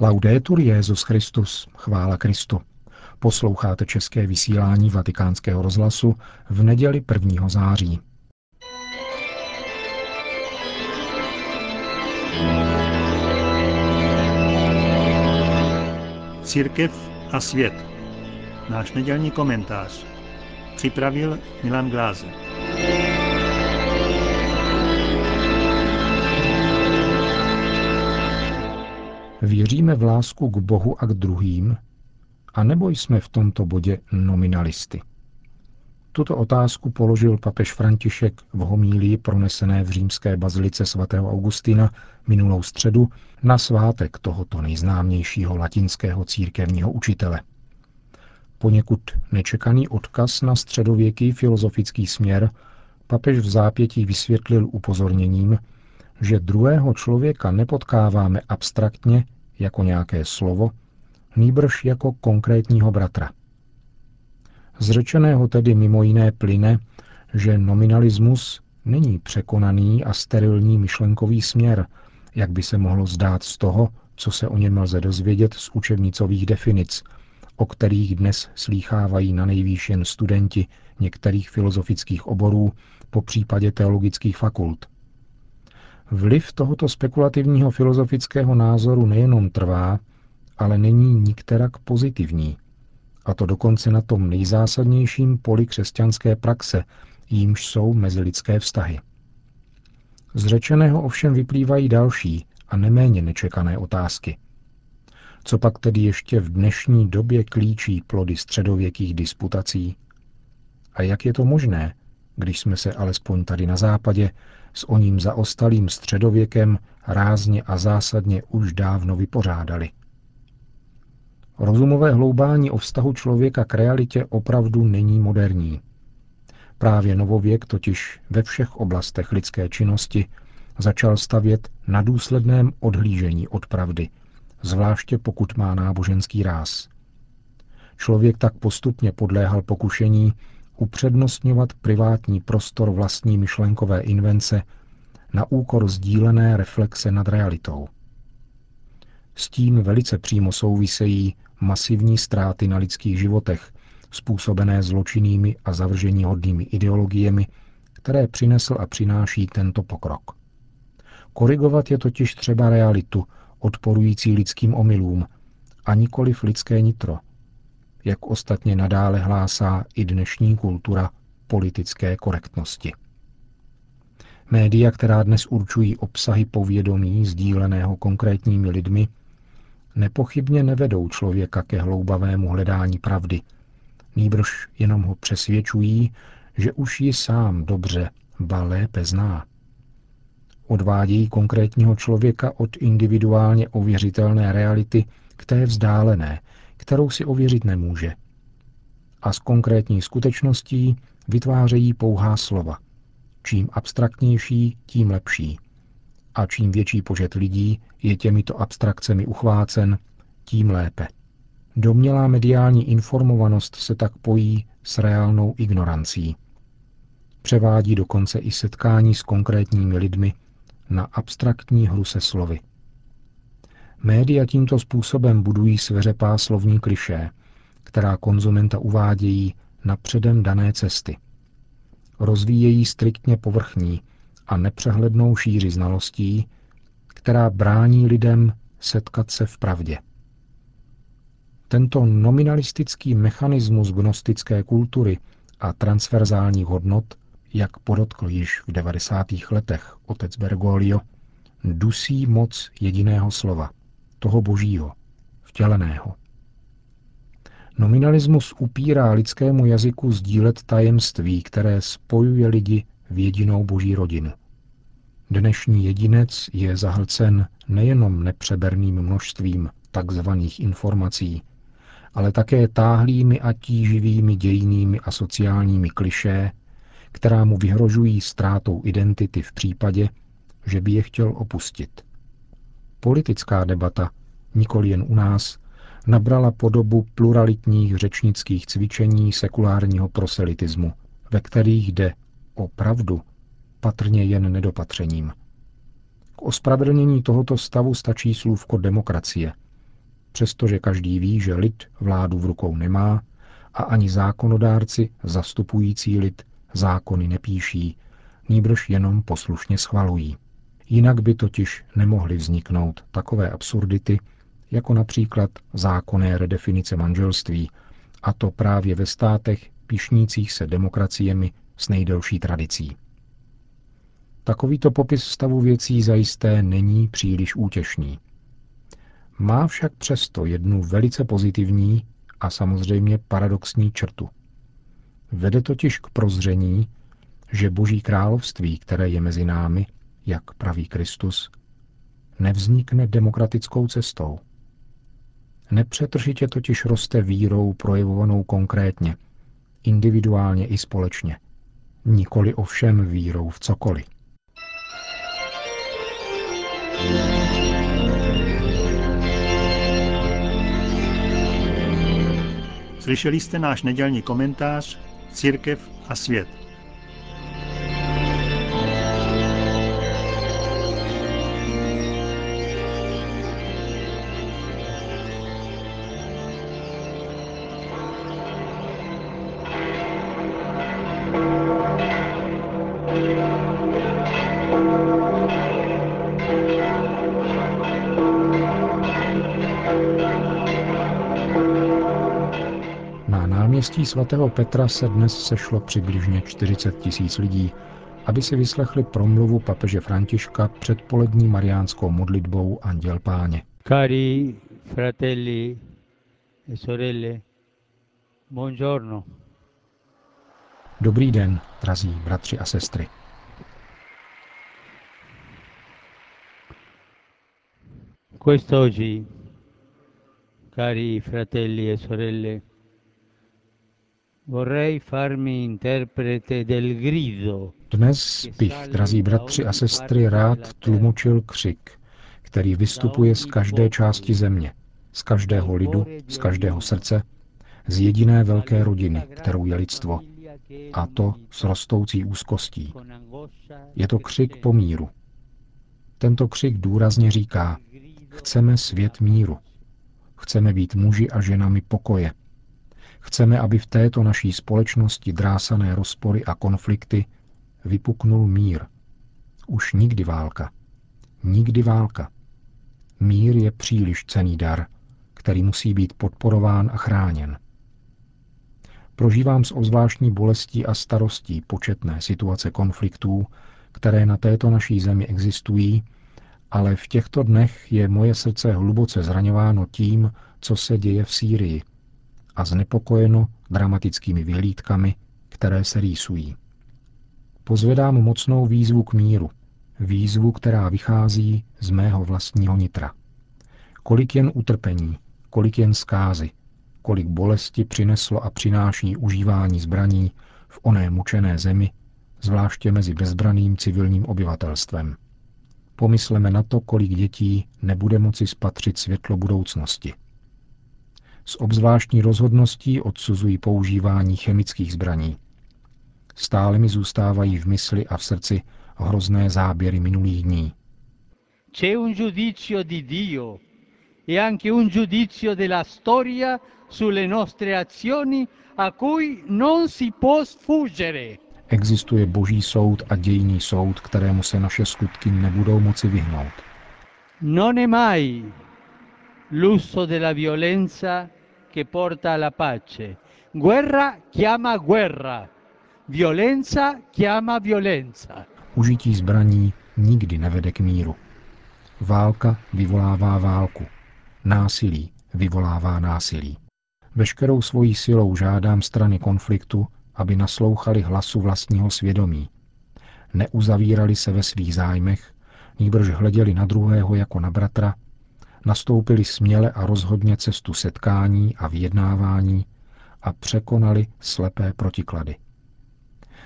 Laudetur Jezus Christus, chvála Kristu. Posloucháte české vysílání Vatikánského rozhlasu v neděli 1. září. Církev a svět. Náš nedělní komentář. Připravil Milan Glázer. Věříme v lásku k Bohu a k druhým, a nebo jsme v tomto bodě nominalisty? Tuto otázku položil papež František v homílii pronesené v římské bazilice svatého Augustina minulou středu na svátek tohoto nejznámějšího latinského církevního učitele. Poněkud nečekaný odkaz na středověký filozofický směr papež v zápětí vysvětlil upozorněním, že druhého člověka nepotkáváme abstraktně jako nějaké slovo, nýbrž jako konkrétního bratra. Z řečeného tedy mimo jiné plyne, že nominalismus není překonaný a sterilní myšlenkový směr, jak by se mohlo zdát z toho, co se o něm lze dozvědět z učebnicových definic, o kterých dnes slýchávají na nejvýš jen studenti některých filozofických oborů, po případě teologických fakult – Vliv tohoto spekulativního filozofického názoru nejenom trvá, ale není nikterak pozitivní. A to dokonce na tom nejzásadnějším poli křesťanské praxe, jímž jsou mezilidské vztahy. Z řečeného ovšem vyplývají další a neméně nečekané otázky. Co pak tedy ještě v dnešní době klíčí plody středověkých disputací? A jak je to možné, když jsme se alespoň tady na západě s oním zaostalým středověkem rázně a zásadně už dávno vypořádali. Rozumové hloubání o vztahu člověka k realitě opravdu není moderní. Právě novověk totiž ve všech oblastech lidské činnosti začal stavět na důsledném odhlížení od pravdy, zvláště pokud má náboženský ráz. Člověk tak postupně podléhal pokušení upřednostňovat privátní prostor vlastní myšlenkové invence na úkor sdílené reflexe nad realitou. S tím velice přímo souvisejí masivní ztráty na lidských životech, způsobené zločinnými a zavrženíhodnými ideologiemi, které přinesl a přináší tento pokrok. Korigovat je totiž třeba realitu, odporující lidským omylům, a nikoliv lidské nitro, jak ostatně nadále hlásá i dnešní kultura politické korektnosti. Média, která dnes určují obsahy povědomí sdíleného konkrétními lidmi, nepochybně nevedou člověka ke hloubavému hledání pravdy, nýbrž jenom ho přesvědčují, že už ji sám dobře, ba lépe zná. Odvádějí konkrétního člověka od individuálně ověřitelné reality k té vzdálené, kterou si ověřit nemůže. A z konkrétní skutečností vytvářejí pouhá slova. Čím abstraktnější, tím lepší. A čím větší počet lidí je těmito abstrakcemi uchvácen, tím lépe. Domělá mediální informovanost se tak pojí s reálnou ignorancí. Převádí dokonce i setkání s konkrétními lidmi na abstraktní hru se slovy. Média tímto způsobem budují sveřepá slovní kliše, která konzumenta uvádějí na předem dané cesty. Rozvíjejí striktně povrchní a nepřehlednou šíři znalostí, která brání lidem setkat se v pravdě. Tento nominalistický mechanismus gnostické kultury a transverzálních hodnot, jak podotkl již v 90. letech otec Bergoglio, dusí moc jediného slova toho božího, vtěleného. Nominalismus upírá lidskému jazyku sdílet tajemství, které spojuje lidi v jedinou boží rodinu. Dnešní jedinec je zahlcen nejenom nepřeberným množstvím takzvaných informací, ale také táhlými a tíživými dějnými a sociálními klišé, která mu vyhrožují ztrátou identity v případě, že by je chtěl opustit. Politická debata, nikoli jen u nás, nabrala podobu pluralitních řečnických cvičení sekulárního proselitismu, ve kterých jde o pravdu, patrně jen nedopatřením. K ospravedlnění tohoto stavu stačí slůvko demokracie, přestože každý ví, že lid vládu v rukou nemá a ani zákonodárci zastupující lid zákony nepíší, nýbrž jenom poslušně schvalují. Jinak by totiž nemohly vzniknout takové absurdity, jako například zákonné redefinice manželství, a to právě ve státech pišnících se demokraciemi s nejdelší tradicí. Takovýto popis stavu věcí zajisté není příliš útěšný. Má však přesto jednu velice pozitivní a samozřejmě paradoxní črtu. Vede totiž k prozření, že Boží království, které je mezi námi, jak praví Kristus, nevznikne demokratickou cestou. Nepřetržitě totiž roste vírou projevovanou konkrétně, individuálně i společně. Nikoli ovšem vírou v cokoliv. Slyšeli jste náš nedělní komentář Církev a svět. Náměstí svatého Petra se dnes sešlo přibližně 40 tisíc lidí, aby si vyslechli promluvu papeže Františka před polední mariánskou modlitbou Anděl Páně. Cari fratelli e sorelle, buongiorno. Dobrý den, drazí bratři a sestry. Quest'oggi, cari fratelli e sorelle, dnes bych, drazí bratři a sestry, rád tlumočil křik, který vystupuje z každé části země, z každého lidu, z každého srdce, z jediné velké rodiny, kterou je lidstvo, a to s rostoucí úzkostí. Je to křik po míru. Tento křik důrazně říká, chceme svět míru. Chceme být muži a ženami pokoje, Chceme, aby v této naší společnosti drásané rozpory a konflikty vypuknul mír. Už nikdy válka. Nikdy válka. Mír je příliš cený dar, který musí být podporován a chráněn. Prožívám s ozvláštní bolestí a starostí početné situace konfliktů, které na této naší zemi existují, ale v těchto dnech je moje srdce hluboce zraňováno tím, co se děje v Sýrii – a znepokojeno dramatickými vyhlídkami, které se rýsují. Pozvedám mocnou výzvu k míru, výzvu, která vychází z mého vlastního nitra. Kolik jen utrpení, kolik jen zkázy, kolik bolesti přineslo a přináší užívání zbraní v oné mučené zemi, zvláště mezi bezbraným civilním obyvatelstvem. Pomysleme na to, kolik dětí nebude moci spatřit světlo budoucnosti – s obzvláštní rozhodností odsuzují používání chemických zbraní. Stále mi zůstávají v mysli a v srdci hrozné záběry minulých dní. C'è un giudizio di Dio e anche un giudizio della storia sulle nostre azioni a cui non si può sfuggere. Existuje boží soud a dějný soud, kterému se naše skutky nebudou moci vyhnout. Non è mai l'uso della violenza che porta alla pace. Guerra chiama guerra. Violenza chiama violenza. Užití zbraní nikdy nevede k míru. Válka vyvolává válku. Násilí vyvolává násilí. Veškerou svojí silou žádám strany konfliktu, aby naslouchali hlasu vlastního svědomí. Neuzavírali se ve svých zájmech, nýbrž hleděli na druhého jako na bratra nastoupili směle a rozhodně cestu setkání a vyjednávání a překonali slepé protiklady.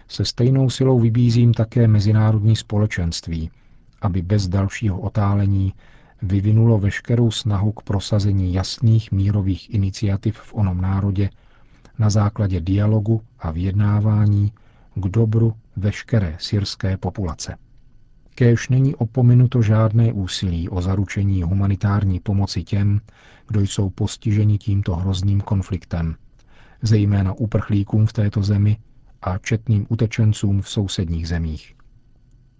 Se stejnou silou vybízím také mezinárodní společenství, aby bez dalšího otálení vyvinulo veškerou snahu k prosazení jasných mírových iniciativ v onom národě na základě dialogu a vyjednávání k dobru veškeré syrské populace. Kéž není opominuto žádné úsilí o zaručení humanitární pomoci těm, kdo jsou postiženi tímto hrozným konfliktem, zejména uprchlíkům v této zemi a četným utečencům v sousedních zemích.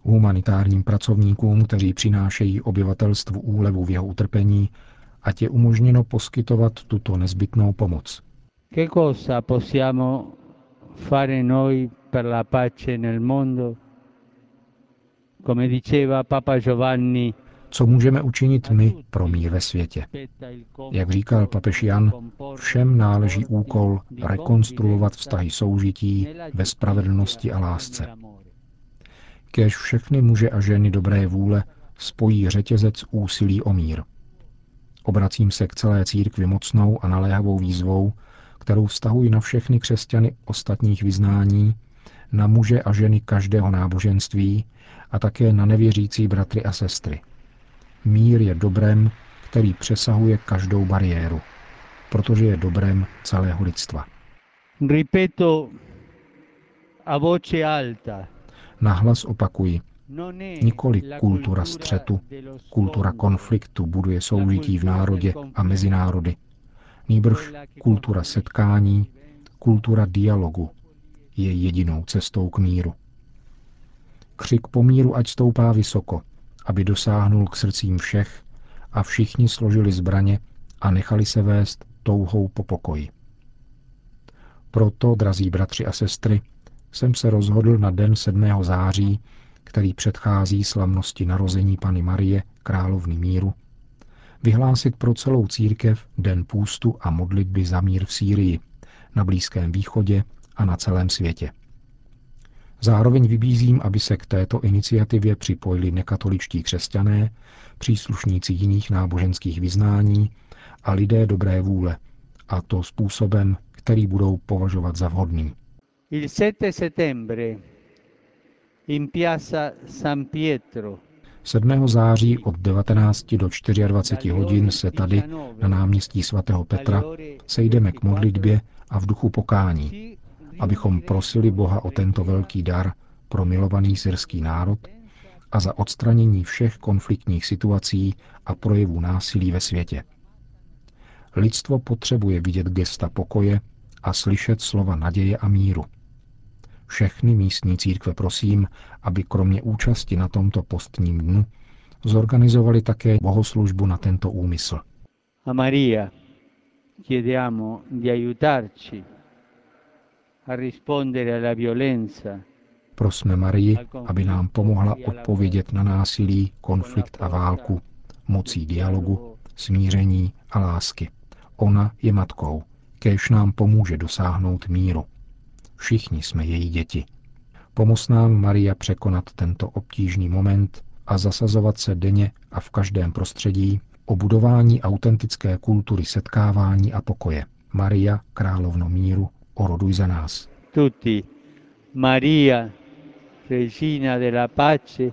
Humanitárním pracovníkům, kteří přinášejí obyvatelstvu úlevu v jeho utrpení, ať je umožněno poskytovat tuto nezbytnou pomoc. Che cosa possiamo fare noi per la pace nel mondo? Co můžeme učinit my pro mír ve světě? Jak říkal papež Jan, všem náleží úkol rekonstruovat vztahy soužití ve spravedlnosti a lásce. Kéž všechny muže a ženy dobré vůle spojí řetězec úsilí o mír. Obracím se k celé církvi mocnou a naléhavou výzvou, kterou vztahuji na všechny křesťany ostatních vyznání, na muže a ženy každého náboženství a také na nevěřící bratry a sestry. Mír je dobrem, který přesahuje každou bariéru, protože je dobrem celého lidstva. Ripeto a voce alta, Nahlas opakuji, nikoli kultura střetu, kultura konfliktu buduje soužití v národě a mezi národy. Nýbrž kultura setkání, kultura dialogu je jedinou cestou k míru. Křik po míru ať stoupá vysoko, aby dosáhnul k srdcím všech a všichni složili zbraně a nechali se vést touhou po pokoji. Proto, drazí bratři a sestry, jsem se rozhodl na den 7. září, který předchází slavnosti narození Pany Marie, královny míru, vyhlásit pro celou církev den půstu a modlitby za mír v Sýrii, na Blízkém východě a na celém světě. Zároveň vybízím, aby se k této iniciativě připojili nekatoličtí křesťané, příslušníci jiných náboženských vyznání a lidé dobré vůle, a to způsobem, který budou považovat za vhodný. Il 7 settembre in piazza San Pietro 7. září od 19 do 24 hodin se tady na náměstí svatého Petra sejdeme k modlitbě a v duchu pokání, abychom prosili Boha o tento velký dar pro milovaný syrský národ a za odstranění všech konfliktních situací a projevů násilí ve světě. Lidstvo potřebuje vidět gesta pokoje a slyšet slova naděje a míru. Všechny místní církve prosím, aby kromě účasti na tomto postním dnu zorganizovali také bohoslužbu na tento úmysl. a Maria chiediamo di aiutarci a rispondere alla violenza Prosme Marii, aby nám pomohla odpovědět na násilí, konflikt a válku, mocí dialogu, smíření a lásky. Ona je matkou, kéž nám pomůže dosáhnout míru. Všichni jsme její děti. Pomoz nám, Maria, překonat tento obtížný moment a zasazovat se denně a v každém prostředí o budování autentické kultury setkávání a pokoje. Maria, královno míru, oroduj za nás. tutti. Maria, regina della pace,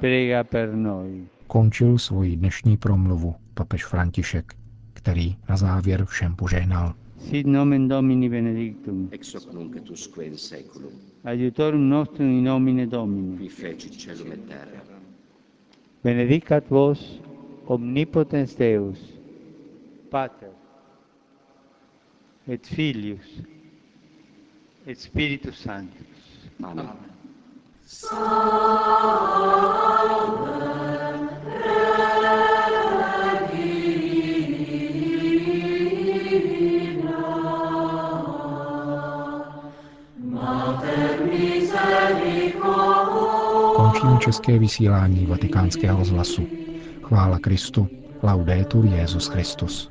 prega per noi. Končil svoji dnešní promluvu papež František, který na závěr všem požehnal. Sit nomen Domini benedictum, ex hoc nunc et usque in seculum, aiutorum nostrum in nomine Domini. qui fecit celum et terra. Benedicat vos omnipotens Deus, Pater, et Filius, et Spiritus Sanctus. Amen. Končím české vysílání vatikánského rozhlasu. Chvála Kristu, laudetur Jezus Christus.